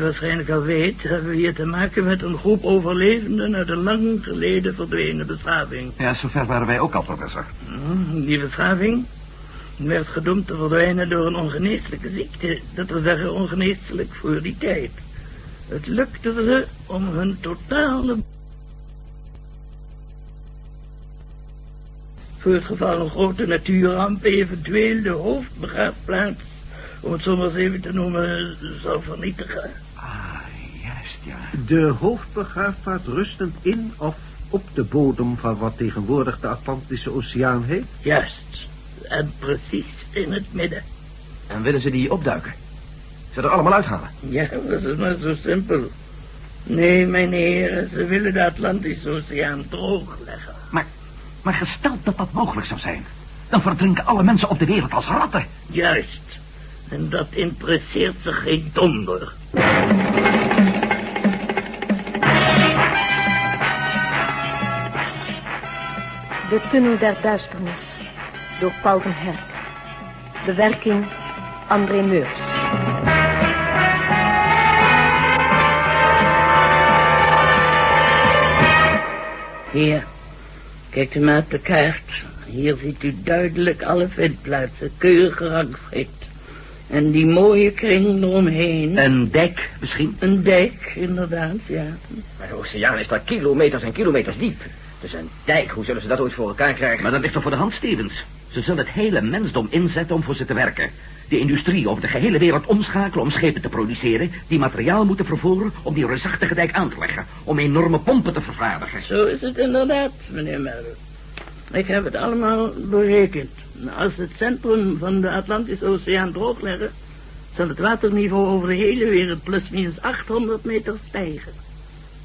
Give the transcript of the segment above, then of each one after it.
waarschijnlijk al weet, hebben we hier te maken met een groep overlevenden uit een lang geleden verdwenen beschaving. Ja, zover waren wij ook al, professor. Hm, Die beschaving werd gedoemd te verdwijnen door een ongeneeslijke ziekte. Dat wil zeggen ongeneeslijk voor die tijd. Het lukte ze om hun totale... Voor het geval een grote natuurramp eventueel de hoofdbegraafplaats, om het zo maar eens even te noemen, zou vernietigen. Ah, juist, ja. De hoofdbegraafplaats rustend in of op de bodem van wat tegenwoordig de Atlantische Oceaan heet? Juist. En precies in het midden. En willen ze die opduiken? Ze er allemaal uithalen? Ja, dat is maar zo simpel. Nee, mijn heren, ze willen de Atlantische Oceaan droogleggen. Maar, maar gesteld dat dat mogelijk zou zijn... dan verdrinken alle mensen op de wereld als ratten. Juist. En dat interesseert ze geen donder. De Tunnel der Duisternis door Paul van Herk. Bewerking André Meurs. Hier, kijkt u maar op de kaart. Hier ziet u duidelijk alle vindplaatsen, keurig gerangschikt. En die mooie kring eromheen. Een dek, misschien? Een dek, inderdaad, ja. Maar de oceaan is daar kilometers en kilometers diep. Dus een dijk, hoe zullen ze dat ooit voor elkaar krijgen? Maar dat ligt toch voor de hand, Stevens? Ze zullen het hele mensdom inzetten om voor ze te werken. De industrie over de gehele wereld omschakelen om schepen te produceren... die materiaal moeten vervoeren om die reusachtige dijk aan te leggen... om enorme pompen te vervaardigen. Zo is het inderdaad, meneer Merrill. Ik heb het allemaal berekend. Als het centrum van de Atlantische Oceaan droogleggen... zal het waterniveau over de hele wereld plusminus 800 meter stijgen.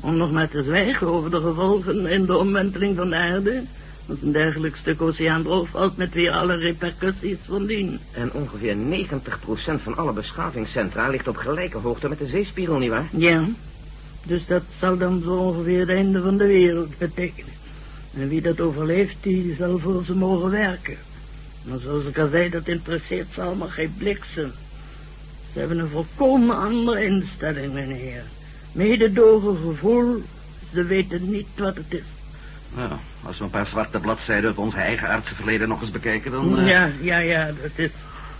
Om nog maar te zwijgen over de gevolgen in de omwenteling van de aarde... want een dergelijk stuk oceaan droog valt met weer alle repercussies van dien. En ongeveer 90% van alle beschavingscentra ligt op gelijke hoogte met de zeespiegel, nietwaar? Ja, dus dat zal dan zo ongeveer het einde van de wereld betekenen. En wie dat overleeft, die zal voor ze mogen werken. Maar zoals ik al zei, dat interesseert ze allemaal geen bliksem. Ze hebben een volkomen andere instelling, meneer. Mededogen gevoel, ze weten niet wat het is. Nou, als we een paar zwarte bladzijden uit onze eigen artsenverleden nog eens bekijken, dan... eh, Ja, ja, ja, dat is,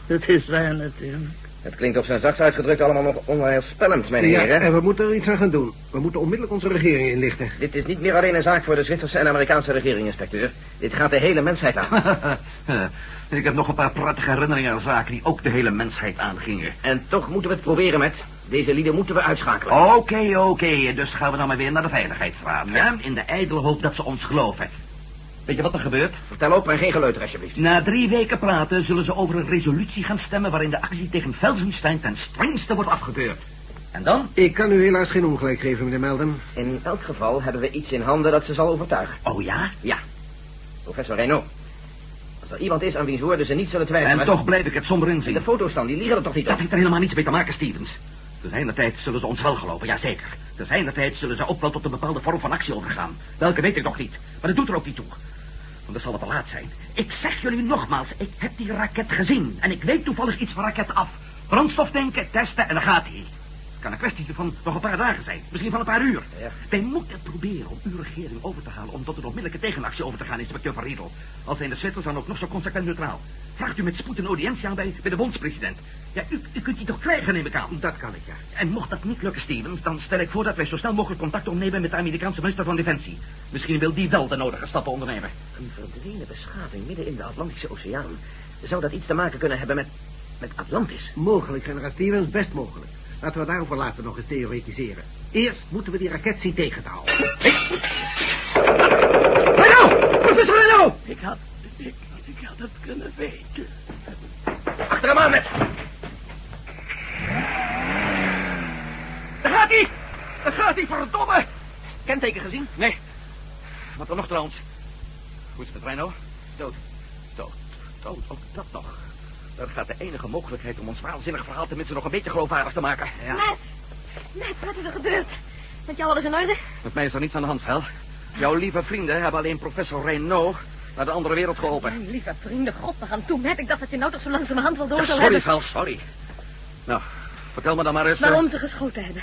dat is waar natuurlijk. Het klinkt op zijn zachts uitgedrukt allemaal nog onheilspellend, mijn Ja, heren. en we moeten er iets aan gaan doen. We moeten onmiddellijk onze regering inlichten. Dit is niet meer alleen een zaak voor de Zwitserse en Amerikaanse regering, inspecteur. Dit gaat de hele mensheid aan. Ik heb nog een paar prettige herinneringen aan zaken die ook de hele mensheid aangingen. en toch moeten we het proberen met... Deze lieden moeten we uitschakelen. Oké, oké, dus gaan we dan maar weer naar de Veiligheidsraad. Ja? In de ijdele hoop dat ze ons geloven. Weet je wat er gebeurt? Vertel op en geen geleuter, alsjeblieft. Na drie weken praten zullen ze over een resolutie gaan stemmen... waarin de actie tegen Felsenstein ten strengste wordt afgekeurd. En dan? Ik kan u helaas geen ongelijk geven, meneer Melden. In elk geval hebben we iets in handen dat ze zal overtuigen. Oh ja? Ja. Professor Reynaud. Als er iemand is aan wiens woorden ze niet zullen twijfelen... En toch blijf ik het somber En inzien. de foto's dan, die liegen er toch niet Dat heeft er helemaal niets mee te maken, Stevens. Te zijn de tijd zullen ze ons wel geloven, ja zeker. Te zijn de tijd zullen ze ook wel tot een bepaalde vorm van actie overgaan. Welke weet ik nog niet. Maar dat doet er ook niet toe. Want dan zal het te laat zijn. Ik zeg jullie nogmaals, ik heb die raket gezien. En ik weet toevallig iets van raket af. Brandstof tanken, testen en dan gaat hij. Het kan een kwestie van nog een paar dagen zijn. Misschien van een paar uur. Ja. Wij moeten proberen om uw regering over te halen... om tot een onmiddellijke tegenactie over te gaan, inspecteur Van Riedel. Al zijn de Zwitsers dan ook nog zo consequent neutraal. Vraagt u met spoed een audiëntie aan bij, bij de bondspresident. Ja, u, u kunt die toch krijgen, neem ik aan. Dat kan ik, ja. En mocht dat niet lukken, Stevens, dan stel ik voor dat wij zo snel mogelijk contact opnemen met de Amerikaanse minister van Defensie. Misschien wil die wel de nodige stappen ondernemen. Een verdwenen beschaving midden in de Atlantische Oceaan. Zou dat iets te maken kunnen hebben met... met Atlantis? Mogelijk, generaal Stevens, best mogelijk. Laten we daarover later nog eens theoretiseren. Eerst moeten we die raket zien tegen te houden. Reynaud! Professor Reynaud! Ik had, ik, ik had het kunnen weten. Achter hem aan met... Daar gaat hij! Daar gaat hij, verdomme! Kenteken gezien? Nee. Wat er nog trouwens? Hoe is het met? Dood. Dood. Dood, ook dat nog. Dat gaat de enige mogelijkheid om ons waanzinnig verhaal tenminste nog een beetje geloofwaardig te maken. Ja. Matt, wat is er gebeurd? Met jou alles in orde? Met mij is er niets aan de hand, Vel. Jouw lieve vrienden hebben alleen professor Renault naar de andere wereld geholpen. Mijn lieve vrienden, god, we gaan toe. Ik dacht dat je nou toch zo langzamerhand wel door Ja, zou sorry, hebben. Vel, sorry. Nou, vertel me dan maar eens... eh, Waarom ze geschoten hebben.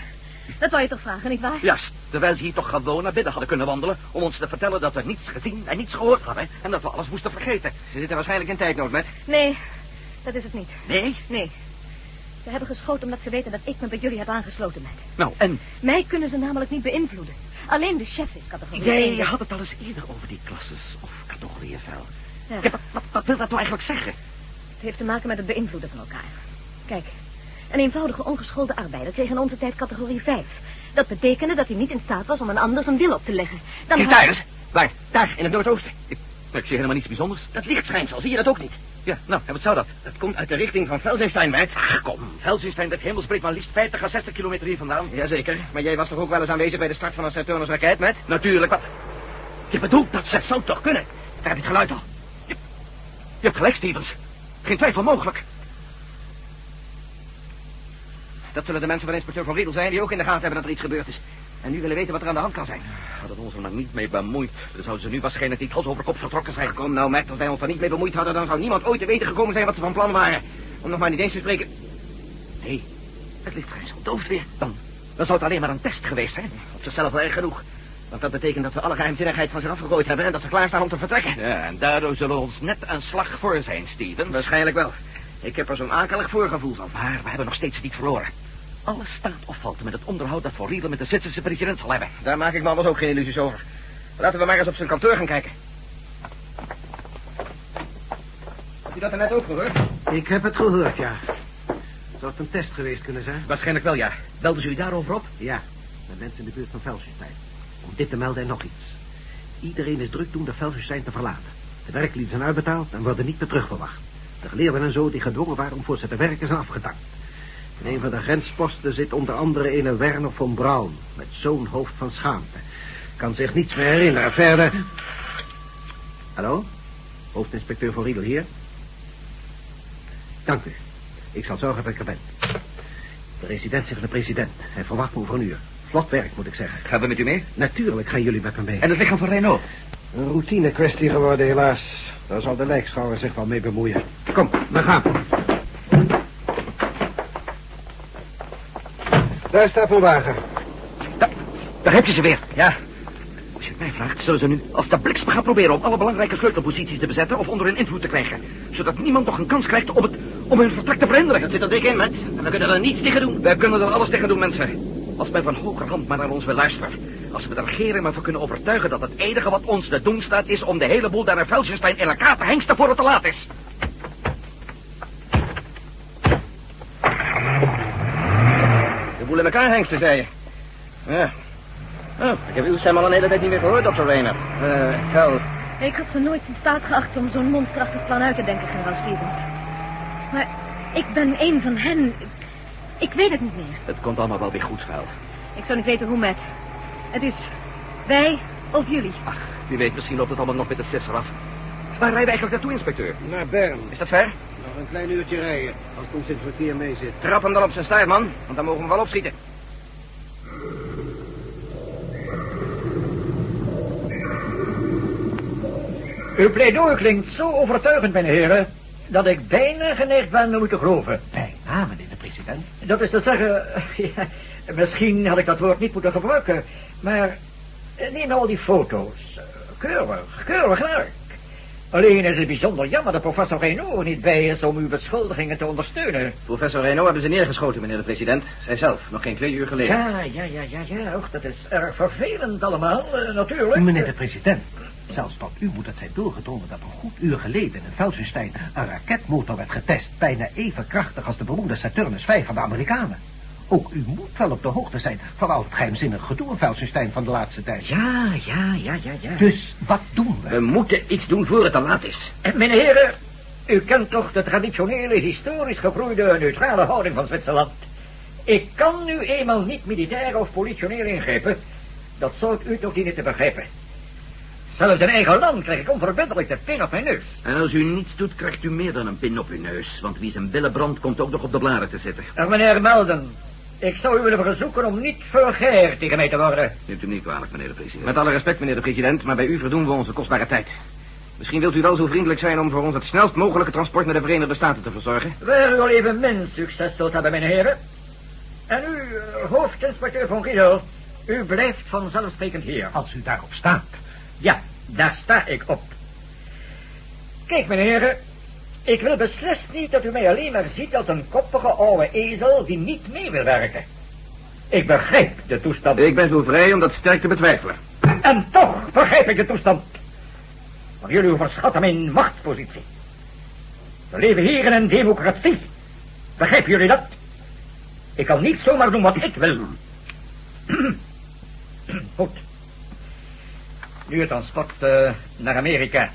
Dat wou je toch vragen, nietwaar? Juist, terwijl ze hier toch gewoon naar binnen hadden kunnen wandelen... om ons te vertellen dat we niets gezien en niets gehoord hadden... en dat we alles moesten vergeten. Ze zitten waarschijnlijk in tijdnood, met. Nee, dat is het niet. Nee? Nee. Ze hebben geschoten omdat ze weten dat ik me bij jullie heb aangesloten, met. Nou, en Mij kunnen ze namelijk niet beïnvloeden. Alleen de chef is categorie jij had het al eens eerder over die klasses of categorieën vuil. Ja. Ja, wat, wat, wat wil dat nou eigenlijk zeggen? Het heeft te maken met het beïnvloeden van elkaar. Kijk, een eenvoudige ongeschoolde arbeider kreeg in onze tijd categorie 5. Dat betekende dat hij niet in staat was om een ander zijn wil op te leggen. Dan Kijk had- daar. Waar? Daar, in het noordoosten. Ik, ik zie helemaal niets bijzonders. Dat lichtschijnsel, zie je dat ook niet? Ja, nou, en wat zou dat? Dat komt uit de richting van Felsenstein, meid. Ach, kom. Velsenstein, dat hemelsbreed maar liefst 50 à 60 kilometer hier vandaan. Jazeker, maar jij was toch ook wel eens aanwezig bij de start van een Saturnus raket, met? Natuurlijk, wat... Je bedoelt dat ze... Dat zou toch kunnen? Daar heb je het geluid al. Je hebt gelijk, Stevens. Geen twijfel mogelijk. Dat zullen de mensen van inspecteur Van Riedel zijn die ook in de gaten hebben dat er iets gebeurd is. En nu willen weten wat er aan de hand kan zijn. Hadden we ons er maar niet mee bemoeid, dan zouden ze nu waarschijnlijk niet hals over kop vertrokken zijn. Kom nou, Matt, als wij ons er niet mee bemoeid hadden... dan zou niemand ooit te weten gekomen zijn wat ze van plan waren. Om nog maar niet eens te spreken... Nee, het lichtschijnsel dooft weer. Dan, dan zou het alleen maar een test geweest zijn. Op zichzelf wel erg genoeg. Want dat betekent dat we alle geheimzinnigheid van zich afgegooid hebben... en dat ze klaarstaan om te vertrekken. Ja, en daardoor zullen we ons net een slag voor zijn, Stevens. Waarschijnlijk wel. Ik heb er zo'n akelig voorgevoel van. Maar we hebben nog steeds niet verloren. Alles staat of valt met het onderhoud dat Voor Riedel met de Zwitserse president zal hebben. Daar maak ik me anders ook geen illusies over. Laten we maar eens op zijn kantoor gaan kijken. Heb je dat er net ook gehoord? Ik heb het gehoord, ja. Zou het een test geweest kunnen zijn? Waarschijnlijk wel, ja. Belden ze u daarover op? Ja, met mensen in de buurt van Velsenstein. Om dit te melden en nog iets. Iedereen is druk doen de Velsenstein te verlaten. De werklieden zijn uitbetaald en worden niet meer terugverwacht. De geleerden en zo die gedwongen waren om voor ze te werken zijn afgedankt. In een van de grensposten zit onder andere een Werner von Braun... met zo'n hoofd van schaamte. Kan zich niets meer herinneren. Verder... Hallo? Hoofdinspecteur van Riedel hier? Dank u. Ik zal zorgen dat ik er ben. De residentie van de president. Hij verwacht me over een uur. Vlot werk, moet ik zeggen. Gaan we met u mee? Natuurlijk gaan jullie met me mee. En het lichaam van Renault? Een routine kwestie geworden, helaas. Daar zal de lijkschouwer zich wel mee bemoeien. Kom, we gaan. Daar staat mijn wagen. Daar, daar heb je ze weer. Ja. Als je het mij vraagt, zullen ze nu als de bliksem gaan proberen om alle belangrijke sleutelposities te bezetten of onder hun invloed te krijgen. Zodat niemand nog een kans krijgt om, het, om hun vertrek te verhinderen. Dat zit er dik in, met. En we kunnen er niets tegen doen. Wij kunnen er alles tegen doen, mensen. Als men van hogerhand maar naar ons wil luisteren. Als we de regering maar voor kunnen overtuigen dat het enige wat ons te doen staat... is om de hele boel daar in Velsenstein in elkaar te hengsten voor het te laat is. De boel in elkaar hengsten, zei je. Ja. Oh, ik heb uw stem al een hele tijd niet meer gehoord, Dr. Rayner. Eh, Vel. Ik had ze nooit in staat geacht om zo'n monsterachtig plan uit te denken, generaal Stevens. Maar ik ben een van hen. Ik, weet het niet meer. Het komt allemaal wel weer goed, Vel. Ik zou niet weten hoe met. Het is wij of jullie. Ach, wie weet, misschien loopt het allemaal nog met de sisser af. Waar rijden we eigenlijk naartoe, inspecteur? Naar Bern. Is dat ver? Nog een klein uurtje rijden, als het ons in het verkeer mee zit. Trap hem dan op zijn staart, man. Want dan mogen we wel opschieten. Uw pleidooi klinkt zo overtuigend, mijn heren, dat ik bijna geneigd ben om u te geloven. Bijna, meneer de president. Dat is te zeggen, ja, misschien had ik dat woord niet moeten gebruiken, maar eh, neem nou al die foto's. Eh, Keurig, keurig werk. Alleen is het bijzonder jammer dat professor Reynaud niet bij is om uw beschuldigingen te ondersteunen. Professor Reno hebben ze neergeschoten, meneer de president. Zijzelf, nog geen twee uur geleden. Ja, ja, ja, ja, ja, och, dat is erg vervelend allemaal, eh, natuurlijk. Meneer de president, zelfs tot u moet het zijn doorgedrongen dat een goed uur geleden in Velsenstein een raketmotor werd getest, bijna even krachtig als de beroemde Saturnus 5 van de Amerikanen. Ook u moet wel op de hoogte zijn van al het geheimzinnig gedoe in Velsenstein van de laatste tijd. Ja, ja, ja, ja, ja. Dus wat doen we? We moeten iets doen voor het te laat is. En heren, u kent toch de traditionele, historisch gegroeide neutrale houding van Zwitserland. Ik kan nu eenmaal niet militair of politioneel ingrijpen. Dat zou ik u toch dienen te begrijpen. Zelfs in eigen land krijg ik onverbiddelijk de pin op mijn neus. En als u niets doet, krijgt u meer dan een pin op uw neus. Want wie zijn billen brandt, komt ook nog op de blaren te zitten. En meneer Melden, ik zou u willen verzoeken om niet vulgair tegen mij te worden. Neemt u niet kwalijk, meneer de president. Met alle respect, meneer de president, maar bij u verdoen we onze kostbare tijd. Misschien wilt u wel zo vriendelijk zijn om voor ons het snelst mogelijke transport naar de Verenigde Staten te verzorgen. Waar u al even min succes zult hebben, mijn heren. En u, eh, hoofdinspecteur van Riedel, u blijft vanzelfsprekend hier. Als u daarop staat. Ja, daar sta ik op. Kijk, meneer, ik wil beslist niet dat u mij alleen maar ziet als een koppige oude ezel die niet mee wil werken. Ik begrijp de toestand. Ik ben zo vrij om dat sterk te betwijfelen. En toch begrijp ik de toestand. Want jullie overschatten mijn machtspositie. We leven hier in een democratie. Begrijpen jullie dat? Ik kan niet zomaar doen wat ik wil. Goed. Nu het transport uh, naar Amerika.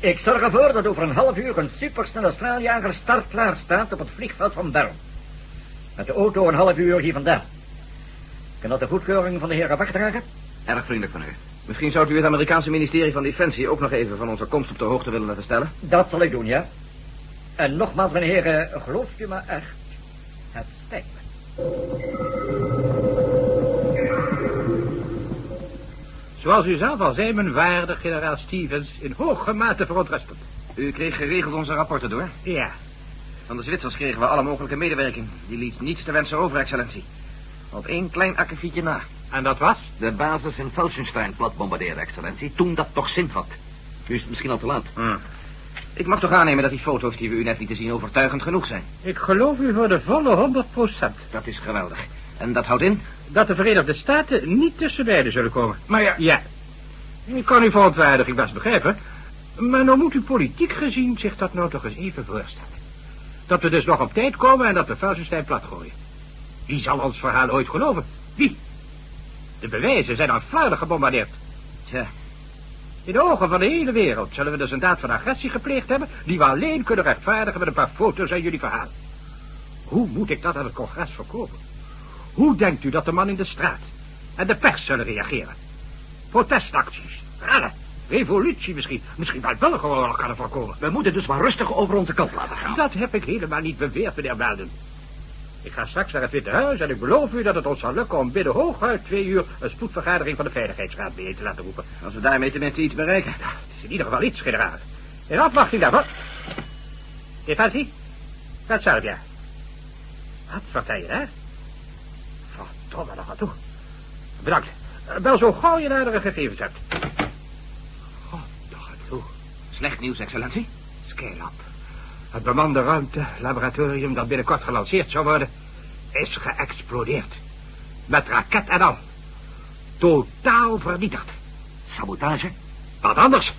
Ik zorg ervoor dat over een half uur een supersnelle straaljager startklaar staat op het vliegveld van Bern. Met de auto een half uur hier vandaan. Kan dat de goedkeuring van de heren wegdragen? Erg vriendelijk van u. Misschien zou u het Amerikaanse ministerie van Defensie ook nog even van onze komst op de hoogte willen laten stellen? Dat zal ik doen, ja. En nogmaals, meneer, gelooft u me echt? Het spijt me. Zoals u zelf al zei, mijn waarde generaal Stevens, in hoge mate verontrustend. U kreeg geregeld onze rapporten door? Ja. Van de Zwitsers kregen we alle mogelijke medewerking. Die liet niets te wensen over, excellentie. Op één klein akkefietje na. En dat was? De basis in Felsenstein plat bombarderen, excellentie. Toen dat toch zin had. Nu is het misschien al te laat. Hmm. Ik mag toch aannemen dat die foto's die we u net lieten zien overtuigend genoeg zijn. Ik geloof u voor de volle 100 procent. Dat is geweldig. En dat houdt in? Dat de Verenigde Staten niet tussen beiden zullen komen. Maar ja... Ja. Ik kan uw verontwaardiging best begrijpen. Maar nou moet u politiek gezien zich dat nou toch eens even voorstellen. Dat we dus nog op tijd komen en dat we Felsenstein platgooien. Wie zal ons verhaal ooit geloven? Wie? De bewijzen zijn aanvaardig gebombardeerd. Tja. In de ogen van de hele wereld zullen we dus een daad van agressie gepleegd hebben... die we alleen kunnen rechtvaardigen met een paar foto's uit jullie verhaal. Hoe moet ik dat aan het congres verkopen? Hoe denkt u dat de man in de straat en de pers zullen reageren? Protestacties, rellen, revolutie misschien. Misschien wel burgeroorlog kan er voorkomen. We moeten dus maar rustig over onze kant laten gaan. Dat heb ik helemaal niet beweerd, meneer Belden. Ik ga straks naar het Witte Huis en ik beloof u dat het ons zal lukken om binnen hooguit twee uur een spoedvergadering van de Veiligheidsraad bijeen te laten roepen. Als we daarmee tenminste iets bereiken. Ja, het is in ieder geval iets, generaal. In afwachting daarvan. Defensie? Dat zelf, ja. Wat vertel je, hè? Verdomme nog aan toe. Bedankt. Bel zo gauw je nadere gegevens hebt. God, aan toe. Slecht nieuws, excellentie. Skylab. Het bemande ruimte, laboratorium dat binnenkort gelanceerd zou worden, is geëxplodeerd. Met raket en al. Totaal vernietigd. Sabotage? Wat anders?